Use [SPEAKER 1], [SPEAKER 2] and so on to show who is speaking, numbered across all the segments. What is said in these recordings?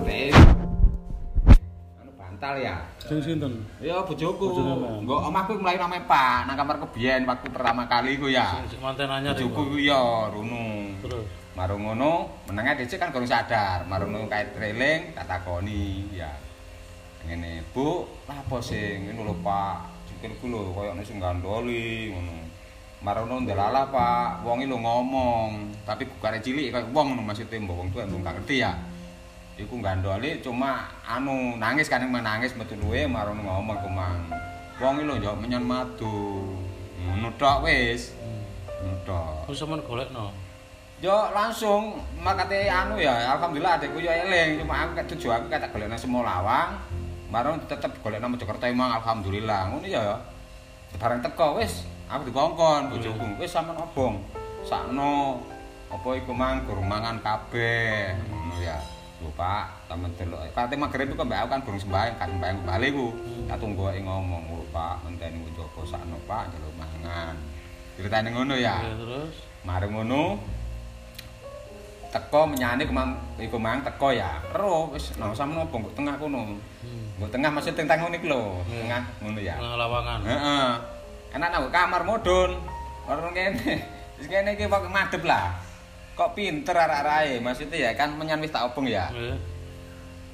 [SPEAKER 1] Teh. Anu bantal ya.
[SPEAKER 2] Sing sinten?
[SPEAKER 1] Ya bojoku. Nggo omahku mulai nang Pak, nang kamar kebiyen waktu pertama kali ku ya.
[SPEAKER 2] Sing manten anyar iku.
[SPEAKER 1] Bojoku ku ya runu.
[SPEAKER 2] Terus.
[SPEAKER 1] Marung ngono, menenge dhisik kan kurang sadar. Marung ngono kae treling tak takoni ya. Ngene, Bu, apa sing ngono lho Pak? Sikilku lho koyo nek sing gandoli ngono. Marung ngono ndelala Pak, wong iki lho ngomong, tapi gugare cilik koyo wong ngono maksudnya mbok wong tuwa mbok ngerti ya. Iku gandoli cuma anu nangis kan nangis metu luwe marung ngomong ku mang. Wong iki lho njawab menyan madu. Ngono tok wis. Ngono tok.
[SPEAKER 2] Terus sampean golekno.
[SPEAKER 1] Yo langsung makate anu ya alhamdulillah adekku yo eling. Cuma aku ket tujuan aku kata golek nang Semolawang marang tetep golek nang Mojokerto emang alhamdulillah. Ngono ya bareng teko wis. Aku dikongkon bojoku. Wis sampean obong. Sakno apa iku mang mangan kabeh. Ngono ya lho Pak sampean delok kate magrib iku mbak aku kan durung sembahyang kan sembahyang bali ku tak tunggu ae ngomong lho Pak menteni njogo sakno Pak njaluk mangan ceritane ngono ya
[SPEAKER 2] Ya, terus.
[SPEAKER 1] Mari ngono. Teko menyane kemang iku mang teko ya. Ero wis no sampe nopo nggo tengah kono.
[SPEAKER 2] Hmm.
[SPEAKER 1] Nggo tengah maksud teng tengah niku lho,
[SPEAKER 2] Hmm.
[SPEAKER 1] tengah ngono ya.
[SPEAKER 2] Nang lawangan.
[SPEAKER 1] Heeh. Enak nang kamar modun. Ora kene. Wis kene iki kok madhep lah. Kok pinter arek-areke, maksudnya ya kan menyan wis tak obong ya.
[SPEAKER 2] Ya.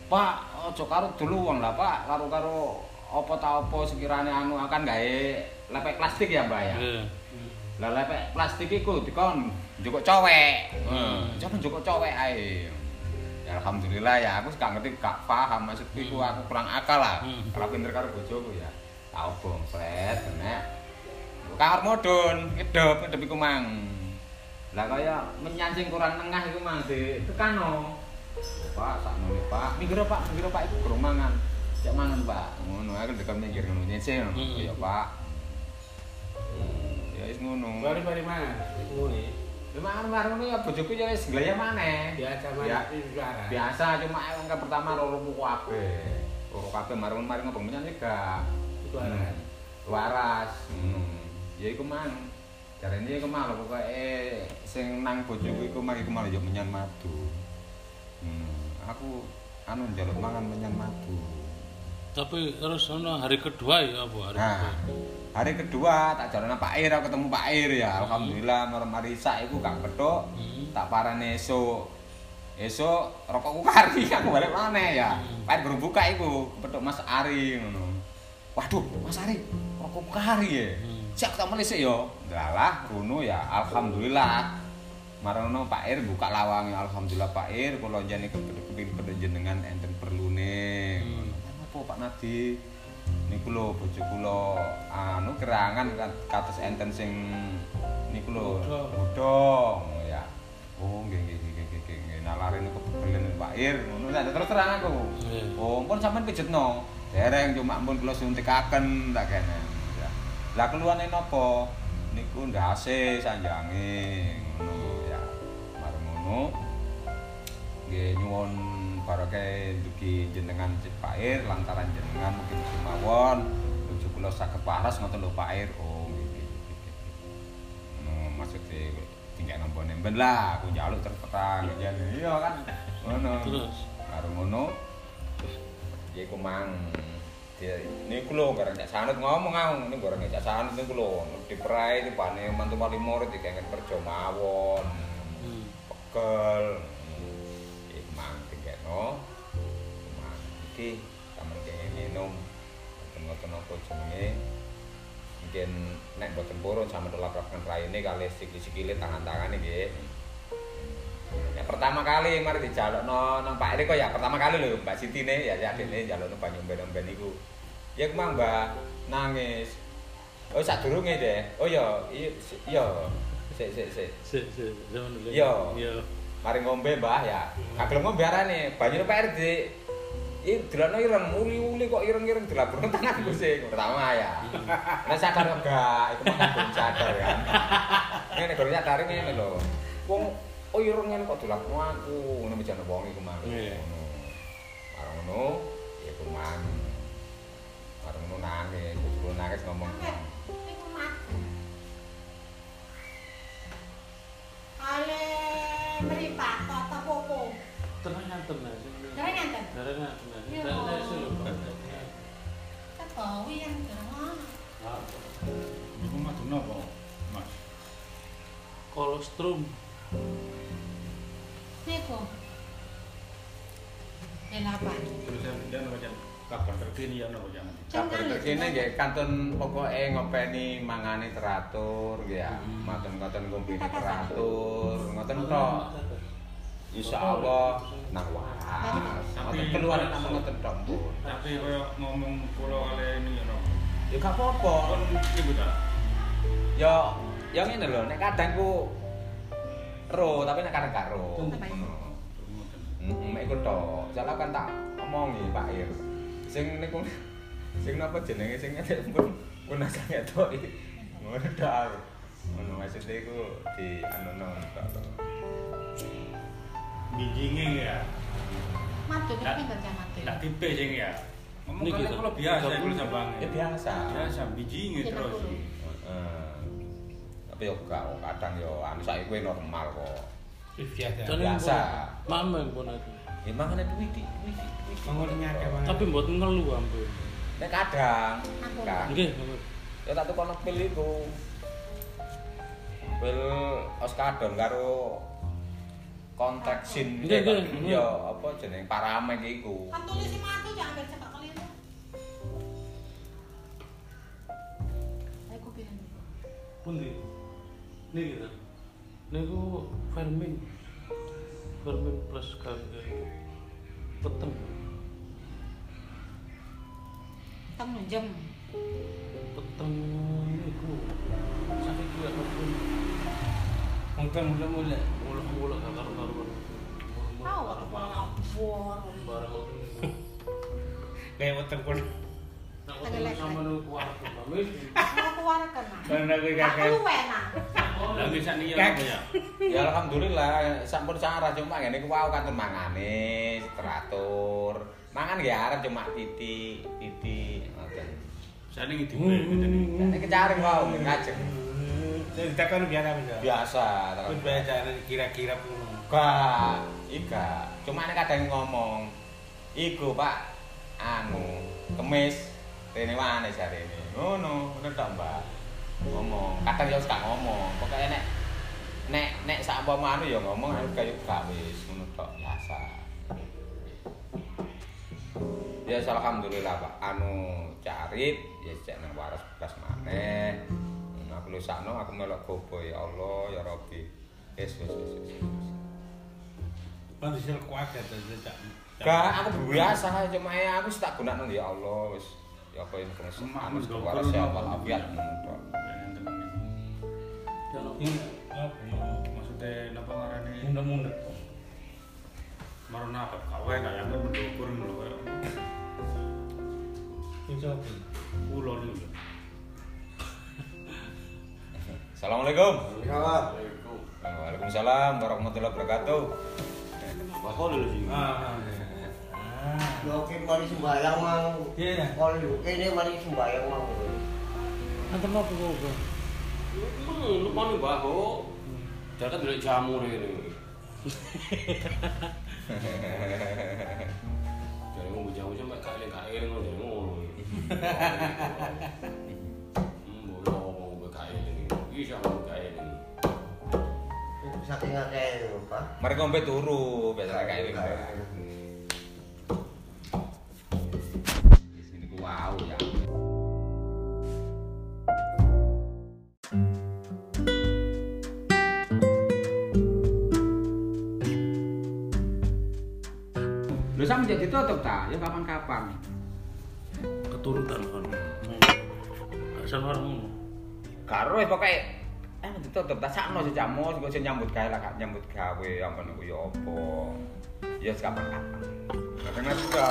[SPEAKER 1] Pak, aja karo dulu wong lah, Pak. Karo-karo apa ta apa sekirane anu akan gawe lepek plastik ya, Mbak ya.
[SPEAKER 2] Ya.
[SPEAKER 1] Lah lepek plastik iku dikon njukuk cowek. Heeh, coba njukuk cowek ae. Ya alhamdulillah ya aku gak ngerti gak paham maksudku iku aku kurang akal lah.
[SPEAKER 2] Hmm.
[SPEAKER 1] Kalau pinter karo bojoku ya. Tau bong flat kena. Kamar modun, edop, edop iku mang. Lah kaya menyancing kurang tengah iku mang di tekano. Pak, sakno nih Pak. Minggir Pak, minggir Pak iku kurang mangan. Cek mangan Pak. Ngono aku dekat minggir ngono nyece ngono.
[SPEAKER 2] Hmm.
[SPEAKER 1] Ya Pak. Ya wis ngono.
[SPEAKER 3] Bari bari mana? Ngene.
[SPEAKER 1] Cuma anu karo ngono ya bojoku ya wis glaya maneh.
[SPEAKER 3] Biasa
[SPEAKER 1] Ya.
[SPEAKER 3] mana di negara.
[SPEAKER 1] Biasa cuma yang ke pertama loro muku kabeh. Loro kabeh marung mari ngobong menyan gak.
[SPEAKER 3] Itu aran.
[SPEAKER 1] Waras. Hmm. Ya iku mang. Jarene iku lho pokoke sing nang bojoku iku mang iku malah yo menyan madu. Hmm. Aku anu njaluk mangan menyan madu.
[SPEAKER 2] Tapi terus ono hari kedua ya apa hari
[SPEAKER 1] Nah,
[SPEAKER 2] kedua?
[SPEAKER 1] hari kedua tak jalan Pak Ir, aku ketemu Pak Ir ya. Alhamdulillah marang mari sak iku gak kethuk.
[SPEAKER 2] Hmm.
[SPEAKER 1] tak parane esuk esuk rokokku kari aku balik maneh ya
[SPEAKER 2] Hmm.
[SPEAKER 1] Pak guru buka iku Mas Ari ngono waduh Mas Ari rokokku kari ya
[SPEAKER 2] Hmm.
[SPEAKER 1] Siap tak mulai sih yo dalah runo ya alhamdulillah. Marono Pak Ir buka lawang alhamdulillah Pak Ir. Kula jane kepethuk jenengan enten perlune.
[SPEAKER 2] Hmm.
[SPEAKER 1] ngono. Apa Pak Nadi? Niku lho bojo kula anu kerangan kat- kados enten sing niku lho bodong ya. Oh nggih nggih nggih nggih nggih nggih. Nalare niku kebelen Pak Ir. Ngono lah terus terang aku. Oh pun sampean pijetno dereng cuma ampun kula suntikaken tak kene. ya lah keluane napa niku ndase sanjange ngono ya. Mareng ngono nggih nyuwun barake dugi jenengan Cik Pak Ir lantaran jenengan mungkin sumawon bojo kula saged waras ngoten lho Pak Ir oh nggih ngono maksudnya tinggal nombone ben lah aku njaluk ya iya kan? Ngono.
[SPEAKER 2] Terus?
[SPEAKER 1] Karo ngono. Ya iku mang dia niku lho cak sanut ngomong aku ini garang cak sanut niku lho diperai di pane mantu wali murid dikengen kerja mawon.
[SPEAKER 2] Hmm.
[SPEAKER 1] pekel iku mang tingkeno mang iki sampeyan kenging minum. Ngoten apa jenenge. Mungkin nek boten purun sampe laprakan raine kali sikil-sikile tangan-tangan nggih Ya pertama kali mari dijalukno nang Pak Eri kok ya pertama kali lho Mbak Siti ne ya ya dene jalukno banyu omben-omben iku. Ya kemang Mbak nangis. Oh sadurunge deh. Oh iya iya si- iya. Sik sik sik.
[SPEAKER 2] si si zaman dulu.
[SPEAKER 1] Iya.
[SPEAKER 2] Iya.
[SPEAKER 1] Mari ngombe Mbah ya. Kagel ngombe arane banyune Pak di Ih, delokno ireng, uli-uli kok ireng-ireng dilabur tangan sing pertama ya. Nek sadar enggak, itu mah sadar ya. Ngene guru sadar ngene lho. Wong oh ireng ngene kok dilabur aku, ngono bejane wong iku mah.
[SPEAKER 2] Iya.
[SPEAKER 1] Ngono. Ngono, ya kuman. Marang ngono nangis, bojoku nangis ngomong.
[SPEAKER 4] Ale meripat tata popo.
[SPEAKER 2] Terus ini.
[SPEAKER 4] Darah nyanten.
[SPEAKER 2] Darah nyanten. lah.
[SPEAKER 4] Iya.
[SPEAKER 2] Lho, Pak.
[SPEAKER 4] Tak yang.
[SPEAKER 5] Iku madu napa, Mas?
[SPEAKER 2] Kolostrum.
[SPEAKER 4] Niku. Dan apa?
[SPEAKER 5] Pindah napa jan kabar terkini ya napa jan.
[SPEAKER 1] Terkini nggih kantun pokoke ngopeni mangane teratur ya. Maten-maten ngombene teratur, ngoten tok. Insyaallah nang waras. Ngoten keluar nang ngoten Bu.
[SPEAKER 5] Tapi koyo ngomong kula kali ini ya.
[SPEAKER 1] Ya gak apa-apa. Ya ya ngene lho, nek kadang ku ro, tapi nek kadang gak mek iku tok. Salah kan tak omongi Pak Ir. Sing niku sing napa jenenge sing ngedek pun pun asal ngetoki. Ngono tok. Ngono maksudnya iku di anu tok.
[SPEAKER 5] Bijinge ya. Nggak-
[SPEAKER 4] tapi enggak matu.
[SPEAKER 5] Ndak tipe sing ya. Ngomong kali
[SPEAKER 2] to.
[SPEAKER 5] kula biasa iku
[SPEAKER 2] puluh.
[SPEAKER 5] sambang.
[SPEAKER 1] Ya biasa.
[SPEAKER 5] Biasa bijinge terus.
[SPEAKER 1] Heeh. Tapi yo gak kadang yo anu saiki normal kok.
[SPEAKER 2] Dan
[SPEAKER 1] Biasa.
[SPEAKER 2] Mama yang pun aku.
[SPEAKER 1] Ya mangane duit iki, duit iki, duit iki.
[SPEAKER 3] Mangone akeh banget.
[SPEAKER 2] Tapi mboten ngeluh ampun.
[SPEAKER 1] Nek kadang kan
[SPEAKER 2] Nggih, Mama.
[SPEAKER 1] ya tak tukono pil iku. Pil oskadon karo kontak sin
[SPEAKER 2] Nggih, nggih, nggih.
[SPEAKER 1] ya apa jeneng paramek iku.
[SPEAKER 4] Kan tulis si matu jangan keliru. Gitu.
[SPEAKER 2] Pundi? Niki. Niku Fermin. Fermin plus kangge peteng.
[SPEAKER 4] Tang nunjem.
[SPEAKER 2] Peteng niku. Sakit juga ampun.
[SPEAKER 3] Mungkin mula-mula.
[SPEAKER 2] Mula-mula gak karu-karuan.
[SPEAKER 4] Tahu aku malah ngabur.
[SPEAKER 2] Barang.
[SPEAKER 3] Kayak weteng.
[SPEAKER 2] Nah, waktu sama nu kuat Mami.
[SPEAKER 4] Mau keluar kan?
[SPEAKER 3] Karena aku kakek.
[SPEAKER 5] Lah bisa apa ya?
[SPEAKER 1] Ya alhamdulillah sampun sarah cuma ngene iku wau kantun mangane teratur. Mangan ya arep cuma titik, titik ngoten.
[SPEAKER 5] Saya ini dipe ngeten iki.
[SPEAKER 1] Nek kecaring wau ngajeng.
[SPEAKER 3] Jadi kita kan biasa bisa.
[SPEAKER 1] Biasa.
[SPEAKER 3] Terus baca kira-kira pun.
[SPEAKER 1] Gak, ika. Cuma nek kadang ngomong, iku Pak, anu, kemis, rene wane jarene. Ngono, ngono tok Mbak. Ngomong, kadang ya gak ngomong. Pokoke nek nek nek sak umpama anu ya ngomong anu kaya gak wis ngono tok biasa. Ya alhamdulillah Pak. Anu carit ya cek nang waras belas maneh. Nah, Aku lu sakno aku melok gobo ya Allah ya Rabbi. Wis wis wis. wis.
[SPEAKER 3] Manusia ya terus tak.
[SPEAKER 1] Gak, aku biasa cuma ya aku tak gunakno ya Allah wis. Ya apa yang kena anu waras ngono tok.
[SPEAKER 5] Ngeten iki.
[SPEAKER 3] Apa?
[SPEAKER 5] Maksudnya napa apa kawe kayak lho kula niku lho.
[SPEAKER 1] Assalamualaikum. Waalaikumsalam warahmatullahi wabarakatuh.
[SPEAKER 5] Bakal lho sing.
[SPEAKER 3] Ah.
[SPEAKER 6] Oke, mari sembayang mang.
[SPEAKER 3] Iya.
[SPEAKER 6] Kalau ini mari sembayang mang.
[SPEAKER 2] Apa kok?
[SPEAKER 7] Hmm, lupa nih bahu. Dia kan dari jamu nih ini. Jadi mau jamu sampai kali kali ngono jadi ngono. Hmm, boleh mau ini. Mau BKI ini.
[SPEAKER 6] Saking.
[SPEAKER 1] Mari ngombe turu biasanya kayak ini. Di sini ku wow ya. Lho sama jadi tutup ta? Ya kapan-kapan.
[SPEAKER 2] Keturutan kan. Asal orang.
[SPEAKER 1] Karo wis pokoke eh ditutup ta sakno sing jamu sing sing nyambut gawe lah nyambut gawe ampun niku ya apa. Ya kapan-kapan. Karena juga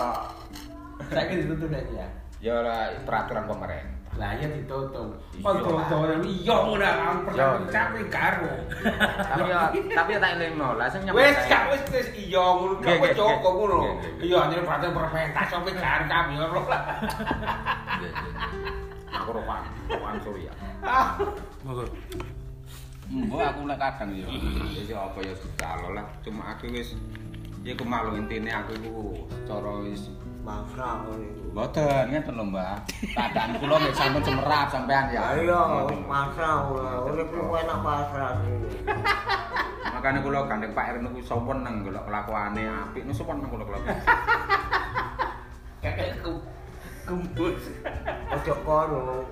[SPEAKER 3] Saya ditutup aja.
[SPEAKER 1] ya ora peraturan pemerintah.
[SPEAKER 3] Lah ya ditutup.
[SPEAKER 1] Iya.
[SPEAKER 3] Kontrol iya udah
[SPEAKER 1] Iya.
[SPEAKER 3] capek karo.
[SPEAKER 1] tapi ya tapi ya tak elingno lah sing
[SPEAKER 3] Wes
[SPEAKER 1] gawe.
[SPEAKER 3] gak wes wes iya ngono kok
[SPEAKER 1] nggih.
[SPEAKER 3] ngono. Iya anjir perhatian pemerintah sampe kan kami ngono lah.
[SPEAKER 1] Iya, iya. Aku rokan, rokan Surya.
[SPEAKER 2] Monggo.
[SPEAKER 1] Mbok aku nek kadang ya. Ya apa ya segala lah. Cuma aku wis Ya iku malu intine aku iku cara wis
[SPEAKER 6] Mangsa ngono iku.
[SPEAKER 1] Mboten ngeten lho, Mbah. Keadaan kula nggih sampun cemerap sampean ya.
[SPEAKER 6] Ayo, mangsa ngono. Urip ku enak pasrah ini.
[SPEAKER 1] Makane kula gandeng Pak Ern niku seneng golek kelakuane apik niku seneng kula kelakuane.
[SPEAKER 3] Kakek kumpul.
[SPEAKER 6] Ojo kono.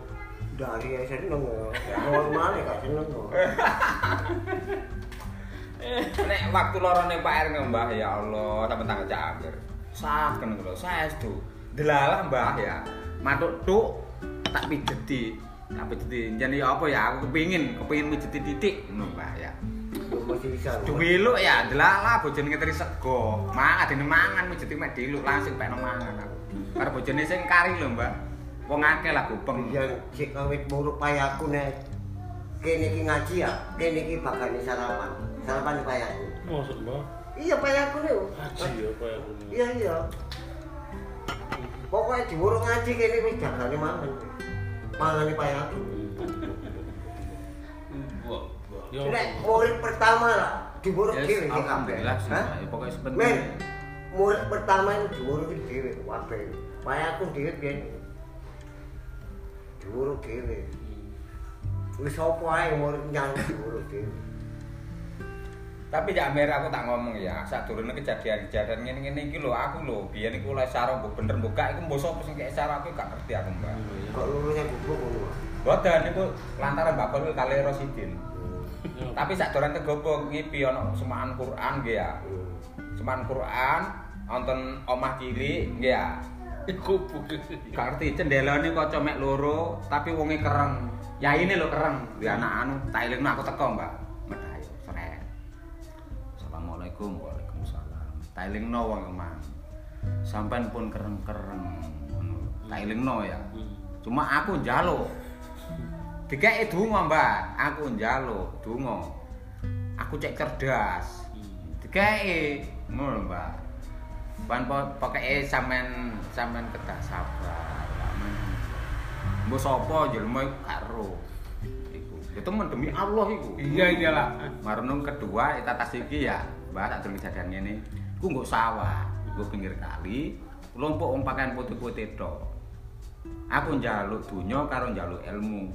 [SPEAKER 6] Dari seneng ya. Normal gak seneng kok.
[SPEAKER 1] Nek waktu lorone Pak Ern Mbah ya Allah, sampean tanggal cakir. Saken kula, saestu. Delalah Mbah ya. Matuk tuk tak pijeti. Tak pijeti. Jadi apa ya aku kepingin, kepingin pijeti titik ngono Mbah ya. Duwiluk ya, delalah bojone ngeteri sego. Mang adene mangan pijeti mek diluk langsung pekno mangan aku. Karo bojone sing kari lho, Mbak. Wong akeh lah gupeng.
[SPEAKER 6] Yang sik kawit buruk payaku nek kene iki ngaji ya, kene iki bakal sarapan. Sarapan payaku.
[SPEAKER 2] Masuk mbak.
[SPEAKER 6] Iya payaku nih.
[SPEAKER 2] Haji ya apa ya ini.
[SPEAKER 6] Iya iya. Pokoknya diwuruk ngaji kene wis jagane mangan. Mangane payaku. Nek murid pertama lah dhewe sing
[SPEAKER 1] alhamdulillah
[SPEAKER 6] kabeh. Hah?
[SPEAKER 1] Mbak. Ya, pokoknya sepenting.
[SPEAKER 6] Men, murid pertama itu diwuruk dhewe kabeh. Payaku dhewe biyen. Diwuruk dhewe. Wis apa ae murid nyang diwuruk dhewe.
[SPEAKER 1] Tapi jak mer aku tak ngomong ya, sadurunge kejadian-kejadian ngene-ngene iki lho aku lho, biyen iku oleh sarung mbok bener mbok gak iku mbok sapa sing aku gak ngerti aku, Mbak.
[SPEAKER 6] Kok lurunya goblok ngono.
[SPEAKER 1] Boten niku lantaran Mbak Kol kali Rosidin.
[SPEAKER 2] Ya.
[SPEAKER 1] Tapi sak doran tegopo ngipi ana semaan Quran nggih ya. Semaan Quran wonten omah cilik nggih ya.
[SPEAKER 2] Iku bukan.
[SPEAKER 1] Gak ngerti cendelane kaca mek loro, tapi wonge kereng. Ya ini lho kereng, di anak anu, tak elingno aku teko, Mbak. Tak elingno wong emang. Sampai pun kereng-kereng ngono. Tak elingno ya. Cuma aku njaluk. Dikeke donga, Mbak. Aku njaluk donga. Aku cek cerdas. Dikeke ngono, Mbak. Pan pokoke sampean sampean kedah sabar. Mbok sapa jelema iku karo. Iku. Ya temen demi Allah iku.
[SPEAKER 3] Iya iyalah.
[SPEAKER 1] Marunung kedua etatas iki ya, Mbak tak durung kejadian ngene. Ku nggo sawah, nggo pinggir kali, kelompok wong pakaian putih-putih tok. Aku njaluk donya karo njaluk ilmu.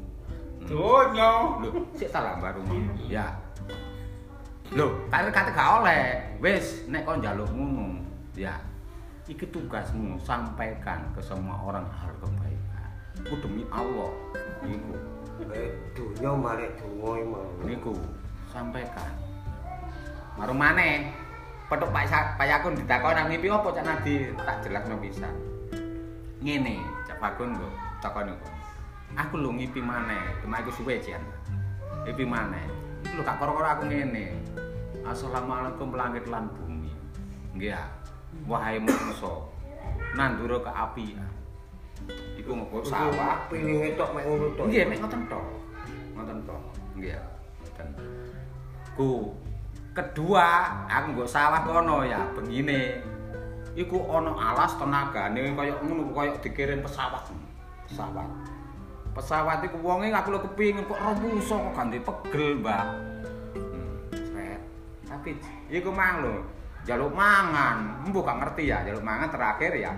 [SPEAKER 1] Hmm.
[SPEAKER 3] Donya.
[SPEAKER 1] Lho, sik salah rumah. Ya. Lho, kare kate gak oleh. Wis, nek kau njaluk ngono, ya. Iki tugasmu sampaikan ke semua orang hal kebaikan. Ku demi Allah. Niku,
[SPEAKER 6] Eh, dunya marek donga emang.
[SPEAKER 1] niku sampaikan. Maru maneh. Petuk Pak Pak Yakun ditakon nang ngipi apa cak Nadi tak jelasno pisan. Ngene, Cak Bakun kok takon iku. Aku lho ngipi maneh, cuma iku suwe jan. Ngipi maneh. Iku lho gak karo-karo aku ngene. Assalamualaikum langit lan bumi. Nggih ya. Wahai manusa, nandura keapian. Iku nggo sawah
[SPEAKER 6] Pilinge tok mek ngono tok.
[SPEAKER 1] Nggih, mek ngoten tok. Ngoten tok. Nggih. Ngoten. Ku kedua, aku nggo sawah kono ya, bengine. Iku ana alas tenagane kaya ngono kaya dikirim pesawat. Pesawat. Pesawat iku wonge aku lho kepingin kok remuso kok ganti pegel, Mbak. Hmm. Tapi iku mang lho, jaluk mangan. Mbok gak ngerti ya, jaluk mangan terakhir ya.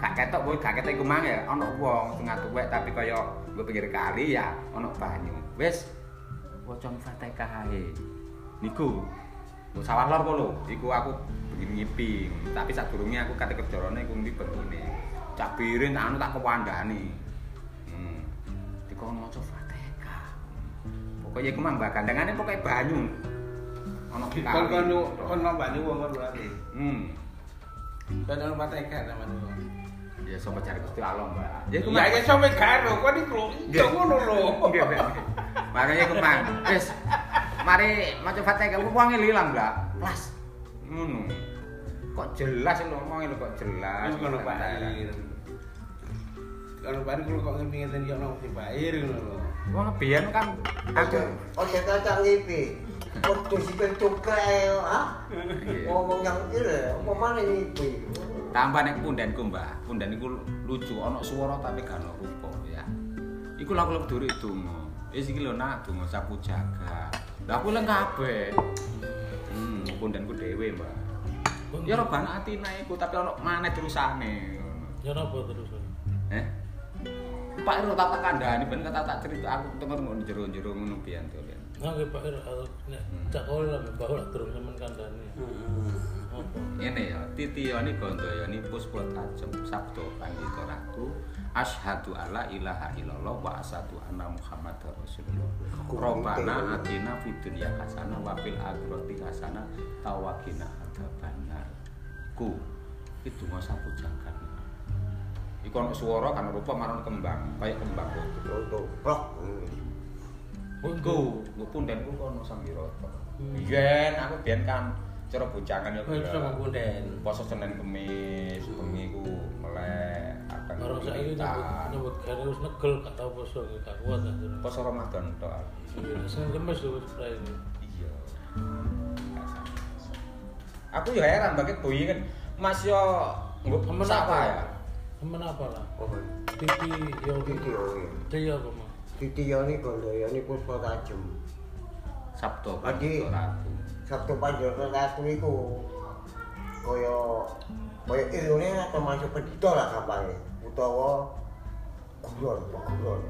[SPEAKER 1] Gak ketok kowe gak ketok iku mang ya, ana wong tengah tuwek tapi kaya nggo pinggir kali ya, ana banyu. Wis waca Fatihah. Niku Mbok sawah lor kok lho, iku aku begini ngipi. Tapi sadurunge aku kate kerjane iku ndi bentune. Cak birin tak anu tak kewandani. Hmm. Dikono maca Fatihah. Pokoknya iku mang mbak gandengane pokoke banyu. Ana
[SPEAKER 3] Kon
[SPEAKER 1] kali.
[SPEAKER 3] kon kon nambani wong berarti.
[SPEAKER 1] Hmm.
[SPEAKER 3] Kon ono patekan namanya.
[SPEAKER 1] Ya sapa cari Gusti Allah, Mbak. Ya iku
[SPEAKER 3] Ya
[SPEAKER 1] mang.
[SPEAKER 3] ya sampe karo kon iku. Yo ngono lho.
[SPEAKER 1] Makanya iku mang. Wis. Mari maca Fatihah wonge lilang, Mbak. Las. Ngono. Kok jelas lho omonge lho kok jelas.
[SPEAKER 3] Ngono Pak. Kalau baru kalau kok ngepingin yo nang dibayar ngono lho.
[SPEAKER 1] Wong biyen kan
[SPEAKER 6] Ojo, ojo cacak ngipi. Ojo sikil cukai, ha? Ngomong yang ini, apa mana ngipi?
[SPEAKER 1] tambah nek pundanku mbak pundan iku lucu ana swara tapi gak ana rupa ya iku lak lek duri donga wis iki lho nak donga sapu jaga lha aku leng kabeh hmm pundanku dhewe mbak Ya robana atina iku tapi ono maneh terusane.
[SPEAKER 2] Ya napa terus?
[SPEAKER 1] Eh? Pak Iro tak kandhani ben tak tak cerita aku ngono jero-jero ngono pian to. Pian.
[SPEAKER 2] Nah, nggih Pak Ir, nek cak kau lah bawa lah turun sampean kandhane. Apa?
[SPEAKER 1] Ngene ya, titiyani gandayani puspa tajem sabda pandita ratu asyhadu alla ilaha illallah wa asyhadu anna muhammadar rasulullah. Robbana atina fid dunya hasanah wa fil akhirati hasanah tawakina adzabannar. Ku itu mau sapu jagat. Iku ana swara kan rupa marang kembang, kaya kembang.
[SPEAKER 6] Contoh, blok.
[SPEAKER 1] Iku, nggo pundenku kono sambiroto. Biyen aku biyen kan cara bojangan ya.
[SPEAKER 3] Ngkunden.
[SPEAKER 1] Poso Senin Kamis, bengi ku melek akan
[SPEAKER 2] Orang saiki nyebut nyebut gawe wis negel gak tau poso gak kuat ah.
[SPEAKER 1] poso Ramadan tok.
[SPEAKER 2] Iya, Senin kemis wis.
[SPEAKER 1] Iya. Aku ya heran banget boy kan Mas yo nggo
[SPEAKER 2] Temen apa?
[SPEAKER 1] ya?
[SPEAKER 2] Temen apa lah?
[SPEAKER 6] Oh,
[SPEAKER 2] Titi yang
[SPEAKER 6] Titi oh iya.
[SPEAKER 2] Titi mah?
[SPEAKER 6] Titiyani gandayani puspa tajem.
[SPEAKER 1] Sabtu
[SPEAKER 6] Adi. Sabtu Panjang Ratu iku kaya kaya ilune termasuk pendito lah kapange utawa gulon, gulon.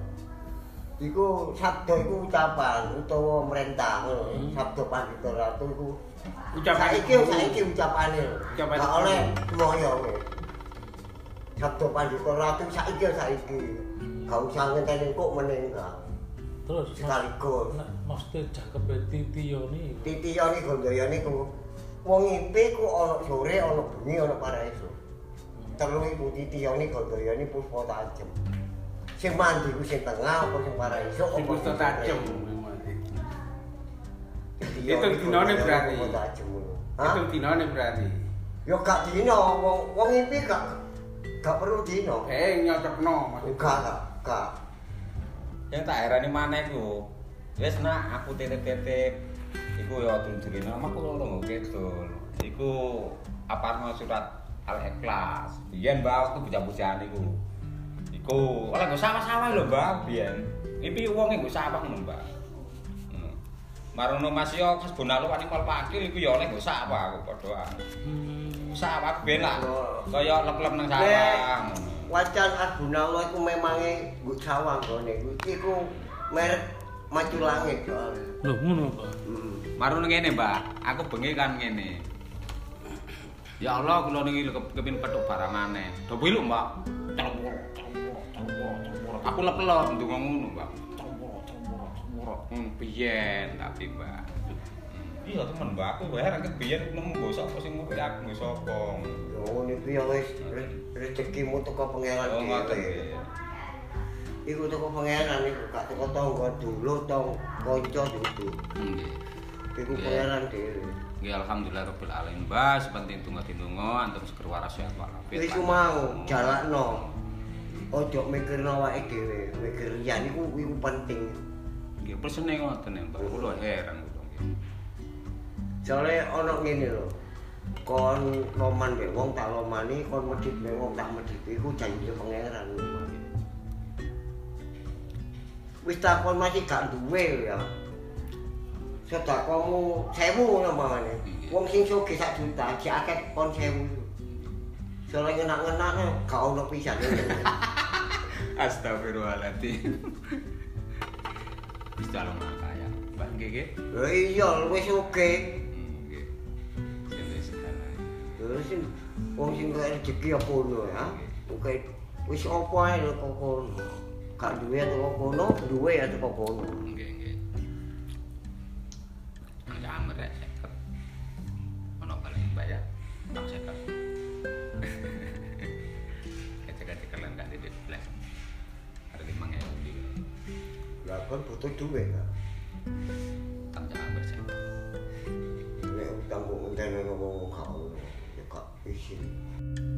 [SPEAKER 6] Iku sabda iku ucapan utawa merentah ngono. Sabda Pandita Ratu iku
[SPEAKER 3] Ucapan
[SPEAKER 6] saiki
[SPEAKER 3] iku.
[SPEAKER 6] saiki ucapane.
[SPEAKER 3] Ucapan
[SPEAKER 6] Gak oleh semoyo kowe. Sabda Pandita Ratu saiki saiki. Gak usah ngenteni kok meneng gak.
[SPEAKER 2] Terus
[SPEAKER 6] Sekaligus.
[SPEAKER 2] nek maksudnya jangkep Titi ini
[SPEAKER 6] Titiyane gandayane ku wong ngimpi ku ana sore ana bengi ana paraeso. Telu iku titiyane gandayane puspa tajem. Sing mandi ku sing tengah apa sing paraeso
[SPEAKER 3] Sing
[SPEAKER 6] apa
[SPEAKER 3] puspa tajem. Hitung dinane berarti. Itu dinane berarti.
[SPEAKER 6] Yo gak dino wong wong ngimpi gak gak perlu dino.
[SPEAKER 3] Eh nyocokno maksudnya.
[SPEAKER 6] Gak gak gak.
[SPEAKER 1] Yang tak herani maneh ku. Wis nak aku titip-titip iku ya dulur-dulur nama aku lho kidul. Iku aparno surat Al-Ikhlas. Biyen Mbak waktu bocah-bocahan iku. Iku oleh nggo sawah-sawah lho Mbak biyen. Iki wonge nggo sawah ngono Mbak. Ngono. Marono Mas yo hasbunallah wa ni'mal wakil iku ya oleh nggo sawah aku padha.
[SPEAKER 2] Hmm.
[SPEAKER 1] Sawah ben lah. Kaya lep-lep nang sawah.
[SPEAKER 6] Wacan Asbunallah iku memange nggo sawang gone. Iku merek maju langit soalnya.
[SPEAKER 2] Loh, ngono Pak.
[SPEAKER 6] Hmm.
[SPEAKER 1] Marun ngene, Mbak. Aku bengi kan ngene. Ya Allah, kula niki lho kep- kepin petuk barang maneh. Do lho, Mbak. Aku lepelop ndonga ngono, Mbak. Hmm, biyen tapi, Mbak. Iya temen Mbak, aku heran ket biyen nemu mbok sapa sing ngurus aku mbok sapa.
[SPEAKER 6] Yo ngono iku ya wis re- rezekimu teko pangeran
[SPEAKER 1] Oh,
[SPEAKER 6] dhewe. Iku teko pangeran iku gak teko tangga dulu tong kanca dudu.
[SPEAKER 1] Nggih.
[SPEAKER 6] Iku
[SPEAKER 1] Iya.
[SPEAKER 6] pangeran dhewe.
[SPEAKER 1] Nggih alhamdulillah rabbil alamin, Mbak. Sepenting tunggu dinunga antum seger waras sehat walafiat.
[SPEAKER 6] Wis mau jalakno. Ojo mikirno awake dhewe, mikir liyan iku iku penting.
[SPEAKER 1] Nggih, persene ngoten ya, Mbak. Kula heran kula nggih.
[SPEAKER 6] Soale ana ngene lho. Kon loman mbek wong tak lomani, kon medhit mbek wong tak medhit. Iku janji pangeran. Wis takon masih gak duwe ya. Sedekahmu 1000 ngono mangane. Wong sing sugih sak juta, si akeh kon 1000. Soale ngenak-ngenak gak ono pisan.
[SPEAKER 1] Astagfirullahaladzim. Wis calon kaya. Mbak nggih nggih.
[SPEAKER 6] Lha iya wis oke.
[SPEAKER 1] Sing segala.
[SPEAKER 6] Terus sing wong sing kaya rezeki apa ngono ya. Oke wis apa ae lho kok kono. Gak duwe atau kok kono, duwe atau kok kono.
[SPEAKER 1] Nggih nggih. Ya merek seket. Ono paling ya. Tak seket. Kecek-kecek kalian gak belas. Ada lima ngewu di.
[SPEAKER 6] Lah kon butuh duwe kan.
[SPEAKER 1] Tak jangan.
[SPEAKER 6] Nek utang kok ono. Ya gak isin.